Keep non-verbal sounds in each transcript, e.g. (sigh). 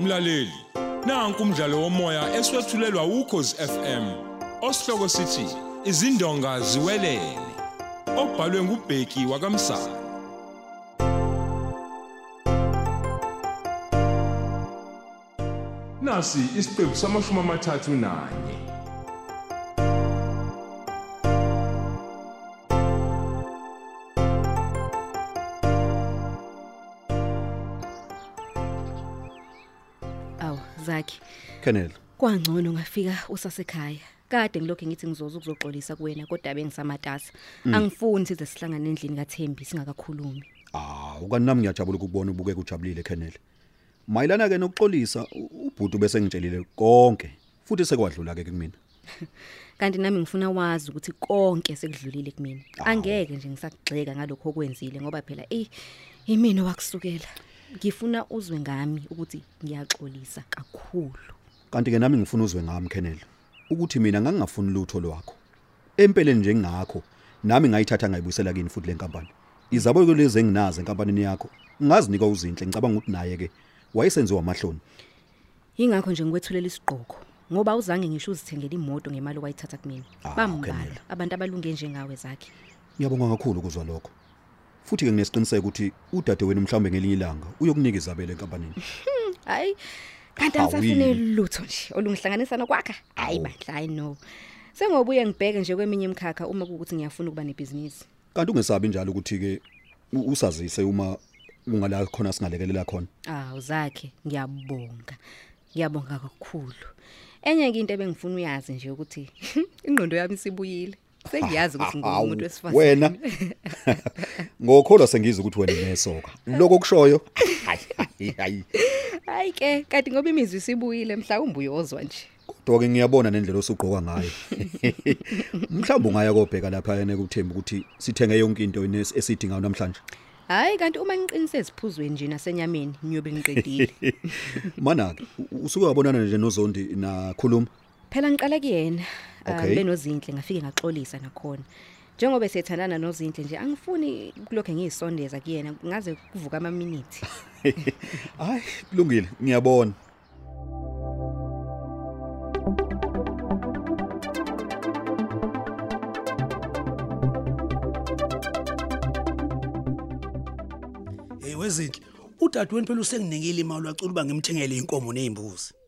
Mlaleli, nanku umdlalo womoya eswetshulelwa ukhozi FM. Osihloko sithi izindonga ziwelele. Obhalwe ngubheki wakamsana. Nasi isiqephu samashumi amathathu nanye. Aw, Zaki, Kenel kwangcono ngafika usasekhaya. Kade ngilokho ngithi ngizoza ukuzoxolisa kuwena kodwa bengisamatasa. Angifuni size sihlangane endlini kaThembi singakakhulumi. ah ukani nami ngiyajabula ukubona ubukeka ujabulile Kenel mayilana ke nokuxolisa u- ubhuti bese ngitshelile konke futhi sekwadlula ke kumina (laughs) Kanti nami ngifuna wazi ukuthi konke sekudlulile kumina. Angeke nje ngisakugxeka ngalokho okwenzile ngoba phela eh imina wakusukela. Ngifuna uzwe ngami ukuthi ngiyaxolisa kakhulu. kanti ke nami ngifuna uzwe ngami Kenel ukuthi mina ngangingafuni lutho lwakho empeleni nje ngakho nami ngayithatha ngayibuyisela kini futhi lenkampani izabelo lezi enginazo enkampanini yakho ngazinika uzinhle ngicabanga ukuthi naye ke wayesenziwa amahloni Ingakho nje ngikwethulela isigqoko ngoba uzange ngisho uzithengele imoto ngemali okwayithatha kumina. Ah, Bambala okay, Nela. abantu abalunge njengawe zakhe. ngiyabonga kakhulu ukuzwa lokho futhi ke nginesiqiniseko ukuthi udadewenu mhlawumbe ngelinye ilanga uyokunika izabelo enkampanini (laughs) Hayi kanti yini? lutho nje olungihlanganisa nokwakha. Hayi bandla I know. Sengobuye ngibheke nje kweminye imikhakha uma kuukuthi ngiyafuna ukuba nebhizinisi. kanti ungesabi njalo ukuthi ke usazise uma ungala khona singalekelela khona Ah uzakhe ngiyabonga. Ngiyabonga kakhulu. Enye into ebengifuna uyazi nje ukuthi (laughs) ingqondo yami sibuyile. Sengiyazi ukuthi (laughs) Hawu, ngumuntu wesifazane. wena. (laughs) Ngokholwa sengiza ukuthi wena unesoka. Lokho kushoyo (laughs) hayi hayi hayi. Hayi ke kanti ngoba imizwa isibuyile mhlawumbe uyozwa nje. kodwa ke ngiyabona nendlela osugqoka ngayo. Mhlawumbe ungaya kobheka lapha yena kuthemba ukuthi sithenge yonke into ines- esidingayo namhlanje? Hayi kanti uma ngiqinise siphuzweni nje nasenyameni ngiyobe ngiqedile. mana ke u- usuke wabonana nje nozondi nakhuluma Phela ngiqala kuyena. Okay. Benozinhle ngafike ngaxolisa nakhona. Njengoba sethandana nozinhle nje angifuni kulokho ngiyisondeza kuyena ngaze kuvuka ama minutes. (laughs) hayi kulungile ngiyabona Hey wezinhle, udadewenu phela usenginikile imali wacula uba ngimthengele inkomo nezimbuzi.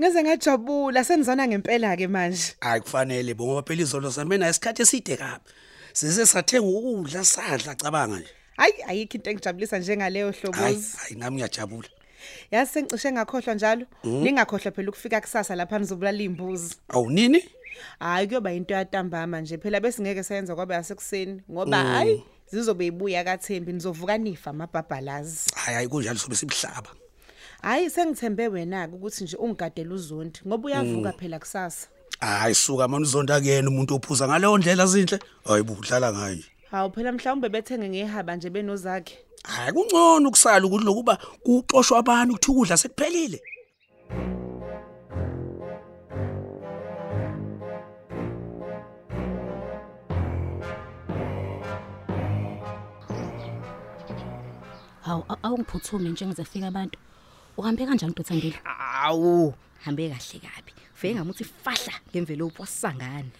Ngeze ngajabula senizona ngempela ke manje. Hayi kufanele bo ngoba phela izolo sami nayo isikhathi eside kabi. Size sathenga ukudla sadla cabanga nje. Hayi ayikho into engijabulisa njengaleyo Hayi hlobozi. hayi nami ngiyajabula. Yazi sengicishe ngakhohlwa njalo. Ningakhohlwa phela ukufika kusasa lapha nizobulala imbuzi. Awu nini? Hayi kuyoba into yatambama nje phela bese ngeke sayenza kwaba yasekuseni ngoba hayi zizobe ibuya kaThembi nizovuka nifa amabhabhalazi. Hayi hayi kunjalo sobe sibuhlaba. Hayi sengithembe wena ke ukuthi nje ungigadela uzondi ngoba uyavuka phela kusasa. Hayi suka manje uzonda kuyena umuntu ophuza ngaleyo ndlela zinhle. Hayi budlala ngayo. Hawu phela mhlawumbe bethenge ngehaba nje benozakhe. Hayi kungcono ukusala ukuthi lokuba kuxoshwa abantu ukuthi ukudla sekuphelile. Hawu aw- awungiphuthume nje ngizefika abantu. Uhambe kanjani Dothandile? Awu, hambe kahle kabi. Ufike ngamuthi fahla ngemvelophi wasangana.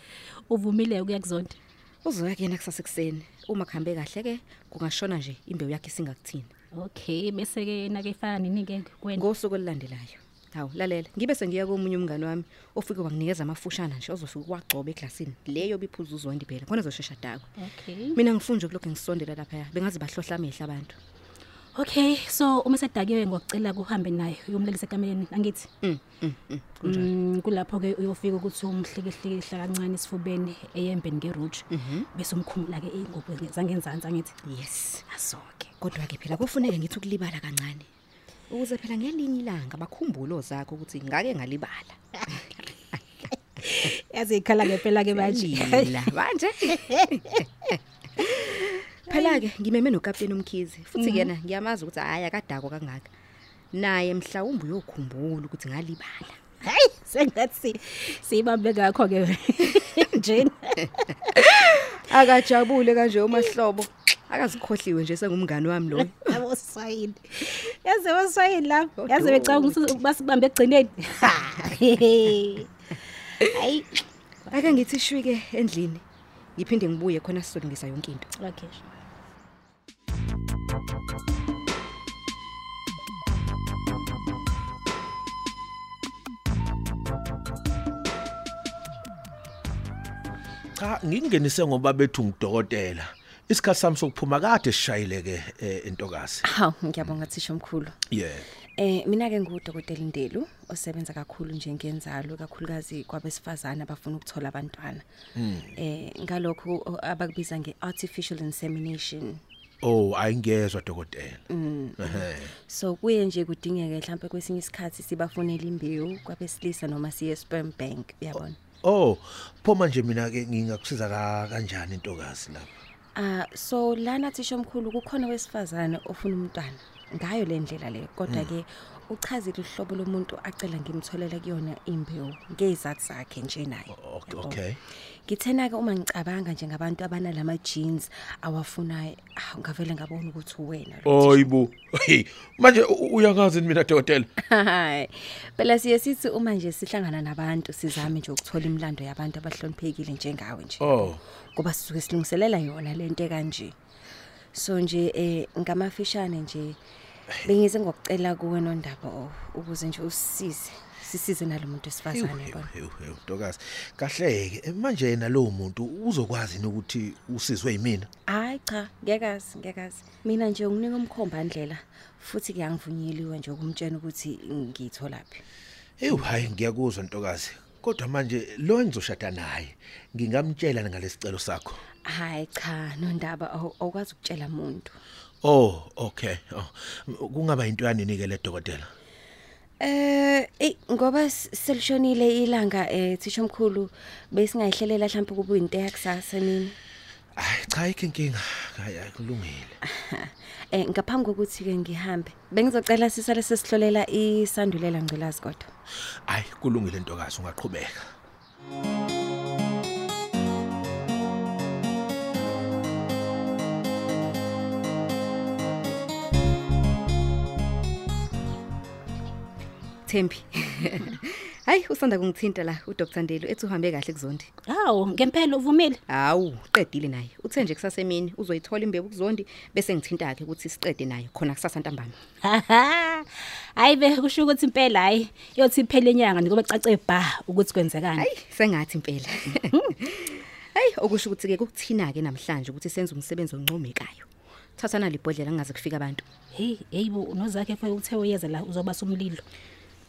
Uvumile ukuyakuzonda. Uzoya kuyena kusasa ekseni. Uma kuhambe kahle ke kungashona nje imbewu yakhe singakuthini. Okay, bese ke nake efana ninike kwena. Ngosuku olulandelayo. Hawu lalela, ngibe sengiya komunye umngane wami ofike wanginikeza amafushana nje ozofika kwagcoba eklasini. Leyo biphuza uzondi phela. Khona ezoshesha dako. Okay. Mina ngifunje kulokho ngisondela lapha. Bengazi bahlohla amehla abantu. Okay, so uma sedakiwe ngokucela kuhambe naye uyomlelisa kameleni angithi. Mm, mm, mm. Kunjalo. Mm, kulapho ke uyofika ukuthi umhlikihlikihla kancane esifubeni eyembeni ngerouge bese umkhumula ke ingubo zangenzansi angithi. Yes. Asoke. Kodwa ke phela kufuneka ngithi ukulibala kancane. Ukuze phela ngelinye ilanga bakhumbulo zakho ukuthi ngake ngalibala. (laughs) Yazi ikhala ngempela ke manje. Lila manje. (laughs) Phela ke ngimeme nokapteni umkhizi futhi kena ngiyamazi ukuthi hayi akadako kangaka. Naye mhlawumbe uyokhumbula ukuthi ngalibala. Hayi, sengathi sibambe ngakho ke. (laughs) Jane. (laughs) Akajabule kanje umahlobo. akazikhohliwe nje sengumngani wami lo (laughs) yabo swahili yaze waswahili la yaze becabanga ukuthi basibambe egcineni hayi ake ngithi shwike endlini ngiphinde ngibuye khona sizolungisa yonke into okay cha ngingenise ngoba bethu ngidokotela isikhathi sami sokuphuma kade sishayileke eh, entokazi Haw ngiyabonga thisha omkhulu. yeah Eh mina ke ngudokotela Ndelu osebenza kakhulu njengenzalo kakhulukazi kwabesifazana abafuna ukuthola abantwana. Eh ngalokho abakubiza ngeartificial insemination. oh ayingezwa dokotela ehe So kuye nje kudingeke mhlawumbe kwesinye isikhathi sibafonela imbewu kwabesilisa noma siye sperm bank uyabona. Oh pho manje mina ke ngingakusiza ka- kanjani intokazi lapha Ah so lana thisha omkhulu kukhona wesifazane ofuna umntwana. Ngayo le ndlela le kodwa ke uchazile uhlobo lomuntu acela ngimtholela kuyona imbewu ngezathu zakhe nje naye. okay okay Ngithena ke uma ngicabanga njengabantu abanalama genes awafunayo ngavele ngabona ukuthi uwena oyibo hey manje uyakazi mina dokotela. Phela siye sithi uma nje sihlangana nabantu sizame nje ukuthola imilando yabantu abahloniphekile njengawe nje. oh Ngoba sisuke silungiselela yona lento kanje. So nje eh ngamafishane nje bengize ngokucela kuwe nondaba o- ukuze nje usisize sisize nalomuntu esifazane yabona. ntokazi kahleke eh, manje yena lowo muntu uzokwazi ukuthi usizwe yimina Hayi cha, ngiyakazi, ngiyakazi. Mina nje unginika umkhomba ndlela futhi kuyangivunyeliwe nje ukumtshela ukuthi ngitholaphi. Ewu hayi ngiyakuzwa ntokazi. Kodwa manje lo engizoshada naye ngingamtshela ngalesicelo sakho. Hayi cha, nondaba awu- awukwazi ukutshela umuntu. Oh, okay. Oh. m- Kungaba into yanini ke le dokotela. Eh, ey ngoba s- selishonile ilanga eh thisha omkhulu besingayihlelela mhlawumbe kube into yakusasa nini. Hayi cha ikho inkinga. Hayi hayi, kulungile. (laughs) Eh ngaphambi kokuthi ke ngihambe, bengizocela sisale sesihlolela isandulela ngculazi kodwa. Hayi kulungile ntokazi ungaqhubeka. Thembi. (laughs) Hayi usanda kungithinta la uDr Ndelo ethi uhambe kahle kuzondi. Hawu ngempela uvumile. Hawu qedile naye. Uthe nje kusasemini uzoyithola imbewu kuzondi bese ngithinta ke ukuthi siqede naye khona kusasa ntambama. (laughs) Hayi be kusho ukuthi impela hayi yothi iphele inyanga ngoba cace ba ukuthi kwenzekani. Hayi sengathi impela. (laughs) Hayi okusho ukuthi ke kukuthina ke namhlanje ukuthi senze umsebenzi oncomekayo. Thathana libhodlela ngaze kufika abantu. Hey heyibo nozakhe fe uthe uyeza la uzoba somlilo.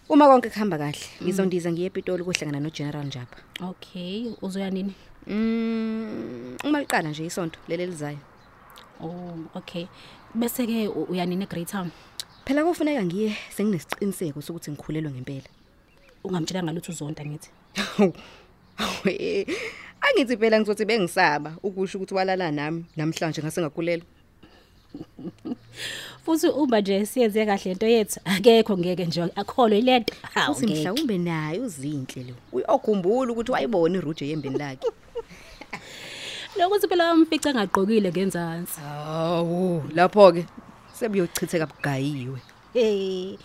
Uma konke kuhamba kahle ngizondiza ngiye ePitoli kuhlangana noGeneral Njapa okay uzoya nini? Mm uma liqala nje isonto lele lizayo oh okay. Bese ke uya nini eGreat Town? Phela kufuneka ngiye senginesiqiniseko sokuthi ngikhulelwe ngempela. Ungamtshela ngalutho uzonda ngithi? Hawe, angithi phela ngizothi bengisaba ukusho ukuthi walala nami namhlanje ngase ngakulelwa (laughs) futhi uma nje siyenze kahle into yethu akekho ngeke nje akholwe lento hawu futhi mhlawumbe naye uzinhle lo. Uyokhumbula ukuthi wayibona iruje yembeni lakhe. (laughs) Lokuthi phela amfica engaqokile ngenzansi. Hawu lapho ke sebuyochitheka bugayiwe. Eh,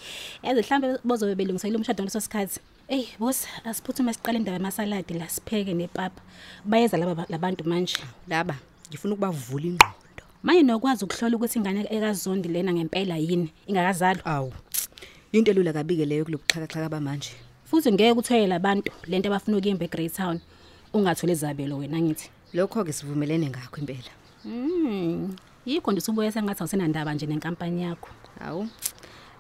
yazi mhlambe bozobe belungisela umshado ngaleso sikhathi. Ey, boss, asiphuthume siqale indaba yamasaladi la sipheke nepapa. Bayeza laba labantu manje. laba ngifuna ukubavula ingqondo. Manje nokwazi ukuhlola ukuthi ingane ekazondi lena ngempela yini, ingakazalwa. awu into elula kabike leyo kulobuxhakaxhaka bamanje Futhi ngeke uthwele labantu lento abafuna ukuyimba eGreat Town. Ungathole izabelo wena ngithi. lokho ke sivumelene ngakho impela Mm. Yikho nje ubuye sengathi awusenandaba nje nenkampani yakho. hawu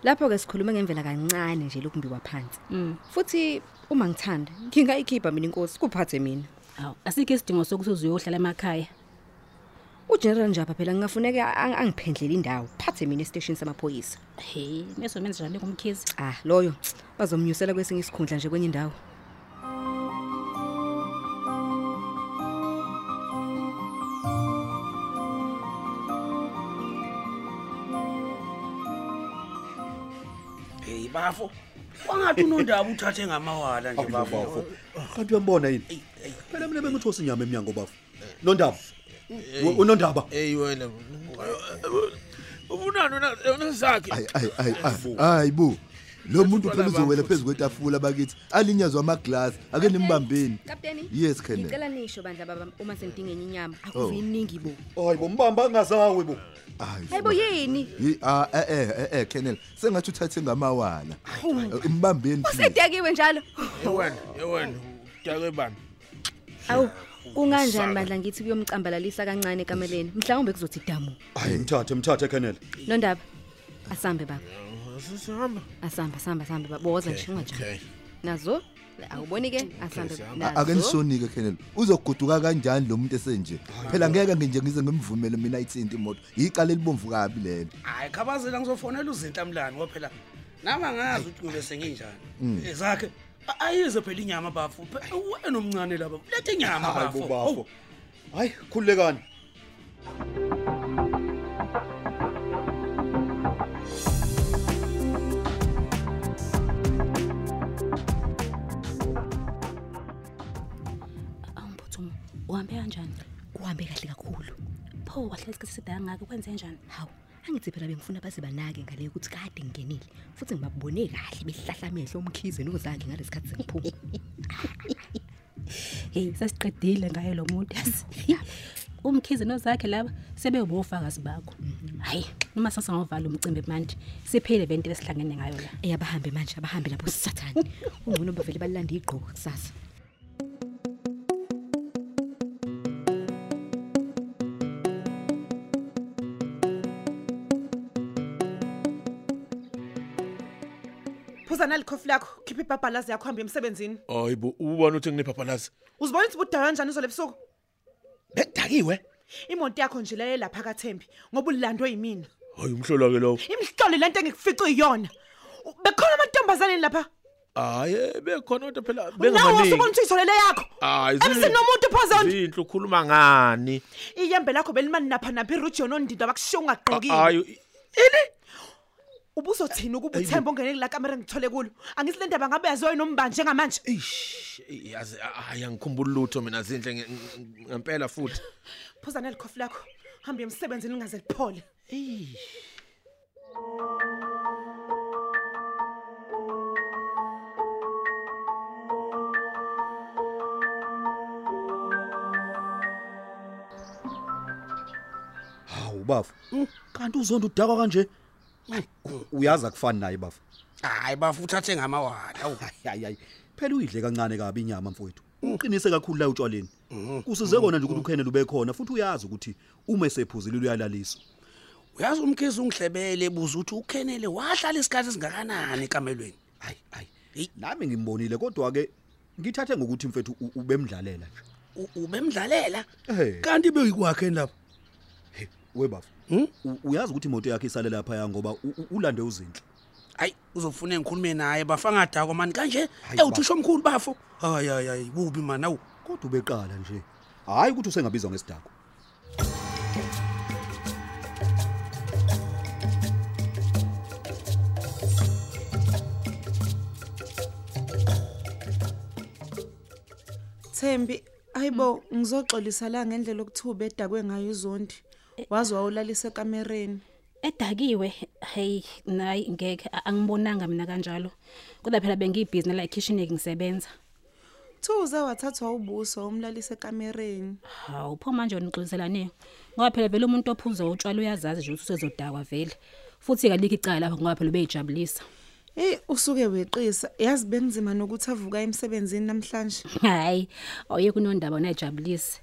lapho ke sikhuluma ngemvela kancane nje lokumbiwa phansi Mm. futhi uma ngithanda ngingayikhipha mina inkosi kuphathe mina Awu, asikho isidingo sokuthi uzoyohlala emakhaya. uGeneral Njapa phela ngingafuneka ang- angiphendlele indawo phathe mina estation samaphoyisa Hey, meso menza njalo kumkhizi. ah loyo bazomnyusela kwesinye isikhundla nje kwenye indawo hey bafo wangathi unondaba uthathe ngamawala nje bafo Kanti uyambona yini? Phela mina bengithosa inyama eminyango bafu. Nondaba. We- unondaba Hey wena. Ubunani wena wena sakhe. Ay ay ay ay, hayi bo. Lo muntu phela uzowela phezulu kwetafula bakithi. Alinyazwa amaglass ake nimbambeni. Kapteni Yes Colonel. ngicela nisho bandla baba uma senidinga enye inyama Oh. akuviningi bo hayi bombamba angazawe bo Hayi. hayibo yini Yi- Ah eh eh eh Colonel. Sengathi uthathe ngamawala. Eh, Imbambeni. please. usedakiwe njalo Yewena, yewena. Dakwe bani? awu kunganjani bandla ngithi kuyomcambalalisa kancane kameleni. Mhlawumbe kuzothi damu. Hayi mthathe mthathe kenel. Nondaba asambe baba. Sisihamba. asamba samba samba baboza nje unganjani Okay. nazo? Awuboni ke? Asambe A- Ake nisonike Colonel. Uzoguduka kanjani lo muntu esenje? Phela ngeke nje ngize ngimvumele mina ithinta imoto. Iqala elibomvu kabi lelo. hayi khabazela ngizofonela uzintamlani ngoba phela nami angazi ukuthi kube senginjani ezakhe a- ayize phela inyama bafu Phe- wena omncane lapha lethe inyama hayi bafu bobafo hayi khululekani Awuphuthumo. Uhambe kanjani? kuhambe kahle kakhulu. Pho wahlala isikhathi eside kangaka? Kwenze njani? hawu. Angithi phela bengifuna baze banake ngale ukuthi kade ngingenile futhi ngibabone kahle behlahla amehlo umkhize nozange ngalesikhathi sengiphuma (laughs) Hey, sasiqedile ngaye lo muntu yazi. (laughs) Umkhize nozakhe laba sebewubofakazi bakho. Hayi, noma sasangovala umcimbi manje. Siphele event lesihlangene ngayo la. eyabahambe manje abahambe labo sathane (laughs) ungcono bavele balanda igqoko kusasa phuza nalikhofi lakho khipha ibhabhalazi yakho hambe emsebenzini Hayibo, ubona ukuthi nginephapalazi. uzibona ukuthi budala kanjani uzole busuku Bedakiwe. imoto yakho nje lele lapha kaThembi ngoba ulandwe yimina Hayi umhlola ke lo. imhlolo lento engifica uyiyona U- bekhona amantombazane lapha Hayi bekhona kodwa phela nawe bengamaningi. usubona ukuthi itholele yakho Hayi emsinomuntu phozona Zinhle ukhuluma ngani? iyembe lakho belimani napha napha irujon ondinda bakushiya ungagqokile Hayi ubuzothina ukuba uthemba ongene kula kamera ngithole kulo? Angithi le ndaba ngabe yaziwe nombanje ngamanje? Eish, yazi hayi angikhumbula lutho mina zinhle nge- nge- ngempela futhi. (sighs) phuza nelikhofi lakho hambe emsebenzini lingaze liphole. Hawu bafu. Kanti uzonda udakwa kanje? U- uyazi akufani naye bafu? Hayi bafu uthathe ngamawala. Awu hayi hayi phela uyidle kancane kabi inyama mfowethu. Uqinise kakhulu la utshwaleni. Kusize kona nje ukuthi ukhenele ube khona futhi uyazi ukuthi uma esephuzile uyalaliswa. Uyazi umkhizi ungihlebele ebuza ukuthi ukhenele wahlala isikhathi esingakanani ekamelweni? Hayi hayi. Nami ngimbonile kodwa ke ngithathe ngokuthi mfethu u- ubemdlalela nje. U- ubemdlalela? Eh. kanti beyikwakhe lapho? Webafu. U- uyazi ukuthi imoto yakhe isale lapha ya ngoba u- u- ulande uzinhle. Hayi uzofuna engikhulume naye bafangadakwa mani? Kanje? Hayi, ewuthisho omkhulu bafo. Hayi hayi hayi bubi mani awu. Kodwa ubeqala nje. Hayi ukuthi usengabizwa ngesidako Thembi ayibo ngizoxolisa la ngendlela okuthuba edakwe ngayo izondi wazi wawulalisa ekamereni Edakiwe, hey, nayi ngeke a- angibonanga mina kanjalo. Kodwa phela bengiyibhizi la kitchen ngisebenza. Thuza wathathwa ubuso umlalisa ekamereni Hawu, pho manje unixoliselane. Ngoba phela vele umuntu ophuza utshwala uyazazi nje ukuthi usezodakwa vele. Futhi kalikho icala lapho ngoba phela beyijabulisa. Hey usuke weqisa yazi benzima nokuthi avuka emsebenzini namhlanje Hayi, awuye kunondaba unajabulise.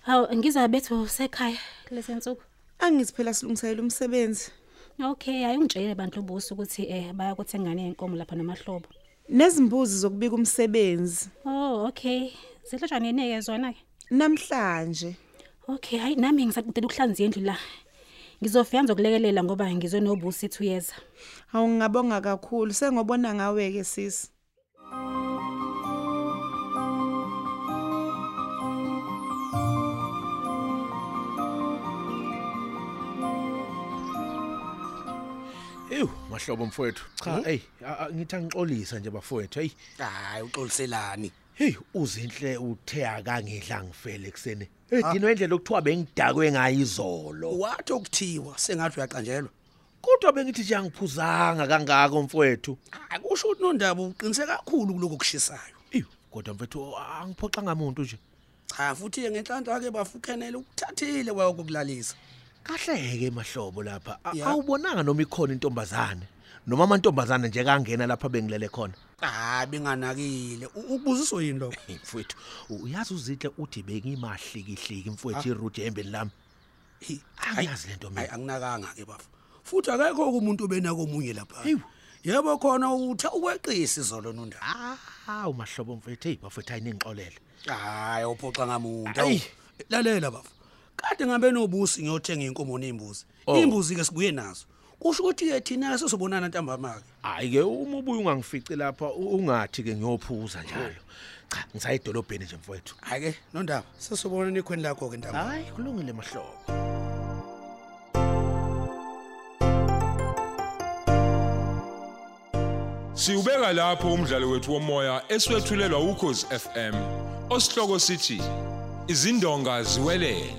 Hawu, ngizabethu sekhaya lesensuku. angithi phela silungisela umsebenzi Okay, hayi ungitshele abantu ubuso ukuthi eh bayakuthengana inkomo lapha namahlobo. nezimbuzi zokubika umsebenzi Oh, okay. Zihlatshwa neneke zona ke. namhlanje Okay, hayi nami ngisaqedela ukuhlanza indlu la. Ngizofika ngizokulekelela ngoba ngizwe nobusi ethu yeza. awungabonga kakhulu sengobona ngawe ke sisi mahlobo mfowethu. Cha, hey, a- a- ngithi angixolisa nje bafowethu. Hey, hayi uxoliselani Hey uzinhle uthe akangidla ngifele ekseni. Edino indlela okuthiwa bengidakwe ngayo izolo. wathi okuthiwa sengathi uyaqanjelwa Kodwa bengithi nje angiphuzanga kangaka mfowethu. akusho ukuthi nondaba uqinise kakhulu kuloko kushisayo Ew kodwa mfowethu angiphoxa ngamuntu nje. cha futhi ngenhlanhla ke bafukhenele ukuthathile kwayo kokulalisa Kahleke mahlobo lapha. Awubonanga noma ikhona intombazane. Noma amantombazane nje kangena lapha bengilele khona. hayi benganakile. U- ukubuziswa yini lokho? (laughs) Mfowethu, uyazi uzinhle uthi bengimahlikihliki mfowethu irude embeni lami. Hi, Angiyazi lento mina. anginakanga ke bafu futhi akekho umuntu obenako omunye lapha. Yebo khona utha ukweqisa izolo nondaba Ah, umahlobo mfowethu, hey bafowethu ayiningixolele. hayi uphoxa ngamuntu. Lalela bafu kade ngabe nobusi ngiyothenga inkomo nembuzi Oh. imbuzi ke sibuye nazo kusho ukuthi ke thina sesobonana ntambama ke Hayi ke uma ubuye ungangifici lapha u- ungathi ke ngiyophuza njalo. Cha, ngisaye edolobheni nje mfowethu. hayi ke nondaba sesobonana ikhweni lakho ke ntambama Hayi kulungile mahlobo. Siubeka lapho umdlalo wethu womoya eswetshulelwa ukhozi FM. Osihloko sithi izindonga ziwelele.